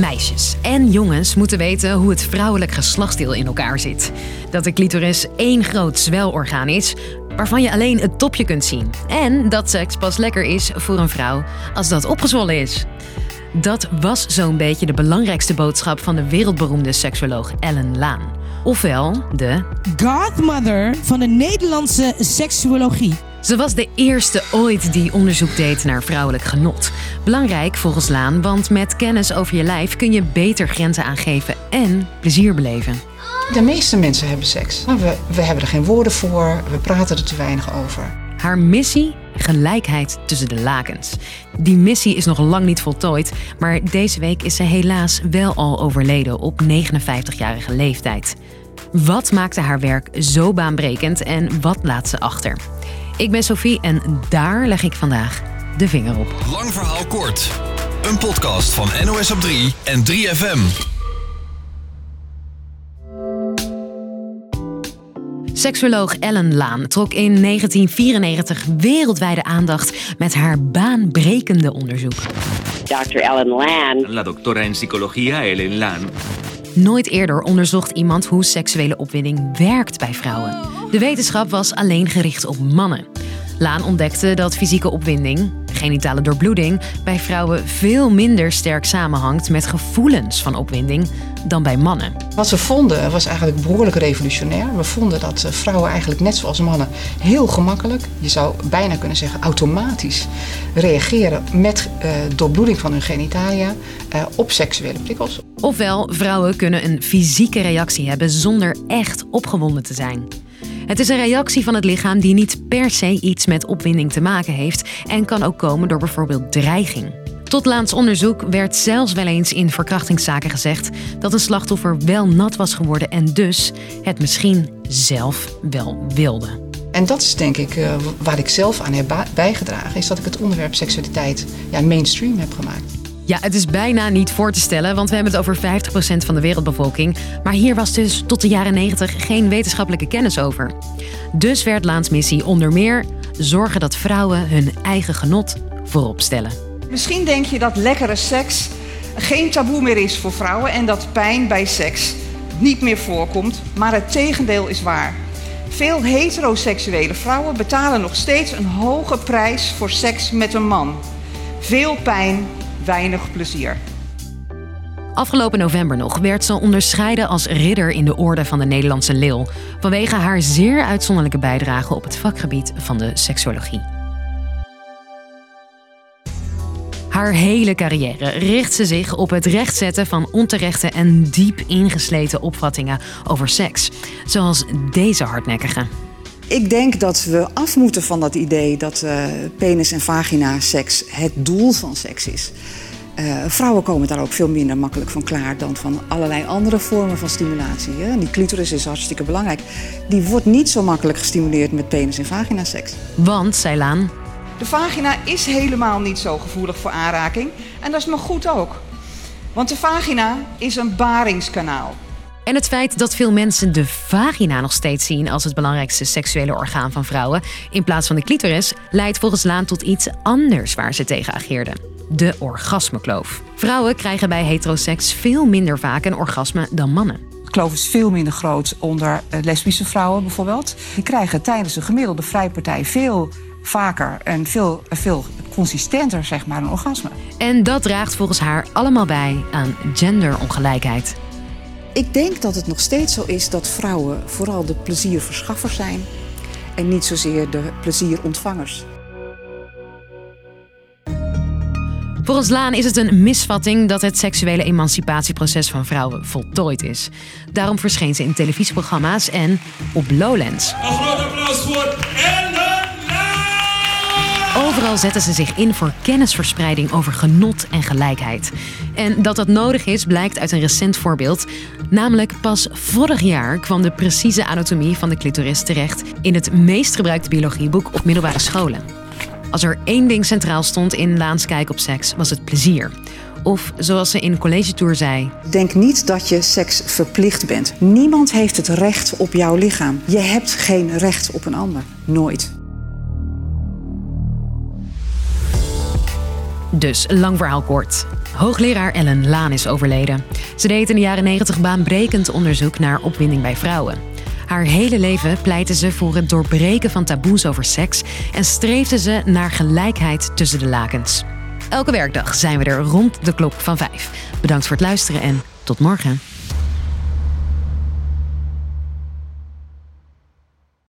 Meisjes en jongens moeten weten hoe het vrouwelijk geslachtsdeel in elkaar zit. Dat de clitoris één groot zwelorgaan is, waarvan je alleen het topje kunt zien. En dat seks pas lekker is voor een vrouw als dat opgezwollen is. Dat was zo'n beetje de belangrijkste boodschap van de wereldberoemde seksuoloog Ellen Laan. Ofwel de Godmother van de Nederlandse seksuologie. Ze was de eerste ooit die onderzoek deed naar vrouwelijk genot. Belangrijk volgens Laan, want met kennis over je lijf kun je beter grenzen aangeven en plezier beleven. De meeste mensen hebben seks. We, we hebben er geen woorden voor, we praten er te weinig over. Haar missie? Gelijkheid tussen de lakens. Die missie is nog lang niet voltooid, maar deze week is ze helaas wel al overleden op 59-jarige leeftijd. Wat maakte haar werk zo baanbrekend en wat laat ze achter? Ik ben Sophie en daar leg ik vandaag de vinger op. Lang verhaal kort. Een podcast van NOS op 3 en 3FM. Seksuoloog Ellen Laan trok in 1994 wereldwijde aandacht met haar baanbrekende onderzoek. Dr. Ellen Land La doctora en psicología Ellen Laan Nooit eerder onderzocht iemand hoe seksuele opwinding werkt bij vrouwen. De wetenschap was alleen gericht op mannen. Laan ontdekte dat fysieke opwinding, genitale doorbloeding, bij vrouwen veel minder sterk samenhangt met gevoelens van opwinding dan bij mannen. Wat we vonden was eigenlijk behoorlijk revolutionair. We vonden dat eh, vrouwen eigenlijk net zoals mannen heel gemakkelijk, je zou bijna kunnen zeggen automatisch, reageren met uh, doorbloeding van hun genitalia uh, op seksuele prikkels. Ofwel, vrouwen kunnen een fysieke reactie hebben zonder echt opgewonden te zijn. Het is een reactie van het lichaam die niet per se iets met opwinding te maken heeft en kan ook komen door bijvoorbeeld dreiging. Tot laatst onderzoek werd zelfs wel eens in verkrachtingszaken gezegd dat een slachtoffer wel nat was geworden en dus het misschien zelf wel wilde. En dat is denk ik uh, waar ik zelf aan heb bijgedragen, is dat ik het onderwerp seksualiteit ja, mainstream heb gemaakt. Ja, het is bijna niet voor te stellen, want we hebben het over 50% van de wereldbevolking. Maar hier was dus tot de jaren 90 geen wetenschappelijke kennis over. Dus werd Laans missie onder meer zorgen dat vrouwen hun eigen genot voorop stellen. Misschien denk je dat lekkere seks geen taboe meer is voor vrouwen en dat pijn bij seks niet meer voorkomt, maar het tegendeel is waar. Veel heteroseksuele vrouwen betalen nog steeds een hoge prijs voor seks met een man. Veel pijn, weinig plezier. Afgelopen november nog werd ze onderscheiden als ridder in de Orde van de Nederlandse Leeuw vanwege haar zeer uitzonderlijke bijdrage op het vakgebied van de seksuologie. Haar hele carrière richt ze zich op het rechtzetten van onterechte en diep ingesleten opvattingen over seks, zoals deze hardnekkige. Ik denk dat we af moeten van dat idee dat uh, penis en vagina seks het doel van seks is. Uh, vrouwen komen daar ook veel minder makkelijk van klaar dan van allerlei andere vormen van stimulatie. Hè? Die clitoris is hartstikke belangrijk. Die wordt niet zo makkelijk gestimuleerd met penis- en vaginaseks. Want, zei Laan... De vagina is helemaal niet zo gevoelig voor aanraking. En dat is maar goed ook. Want de vagina is een baringskanaal. En het feit dat veel mensen de vagina nog steeds zien als het belangrijkste seksuele orgaan van vrouwen, in plaats van de clitoris, leidt volgens Laan tot iets anders waar ze tegen ageerden. De orgasmekloof. Vrouwen krijgen bij heteroseks veel minder vaak een orgasme dan mannen. De kloof is veel minder groot onder eh, lesbische vrouwen bijvoorbeeld. Die krijgen tijdens een gemiddelde vrijpartij veel vaker en veel, veel consistenter zeg maar, een orgasme. En dat draagt volgens haar allemaal bij aan genderongelijkheid. Ik denk dat het nog steeds zo is dat vrouwen vooral de plezierverschaffers zijn en niet zozeer de plezierontvangers. Volgens Laan is het een misvatting dat het seksuele emancipatieproces van vrouwen voltooid is. Daarom verscheen ze in televisieprogramma's en op Lowlands. Een groot applaus voor Overal zetten ze zich in voor kennisverspreiding over genot en gelijkheid. En dat dat nodig is blijkt uit een recent voorbeeld. Namelijk pas vorig jaar kwam de precieze anatomie van de clitoris terecht in het meest gebruikte biologieboek op middelbare scholen. Als er één ding centraal stond in Laans kijk op seks, was het plezier. Of zoals ze in College Tour zei: Denk niet dat je seks verplicht bent. Niemand heeft het recht op jouw lichaam. Je hebt geen recht op een ander. Nooit. Dus, lang verhaal kort. Hoogleraar Ellen Laan is overleden. Ze deed in de jaren 90 baanbrekend onderzoek naar opwinding bij vrouwen. Haar hele leven pleitte ze voor het doorbreken van taboes over seks en streefde ze naar gelijkheid tussen de lakens. Elke werkdag zijn we er rond de klok van vijf. Bedankt voor het luisteren en tot morgen.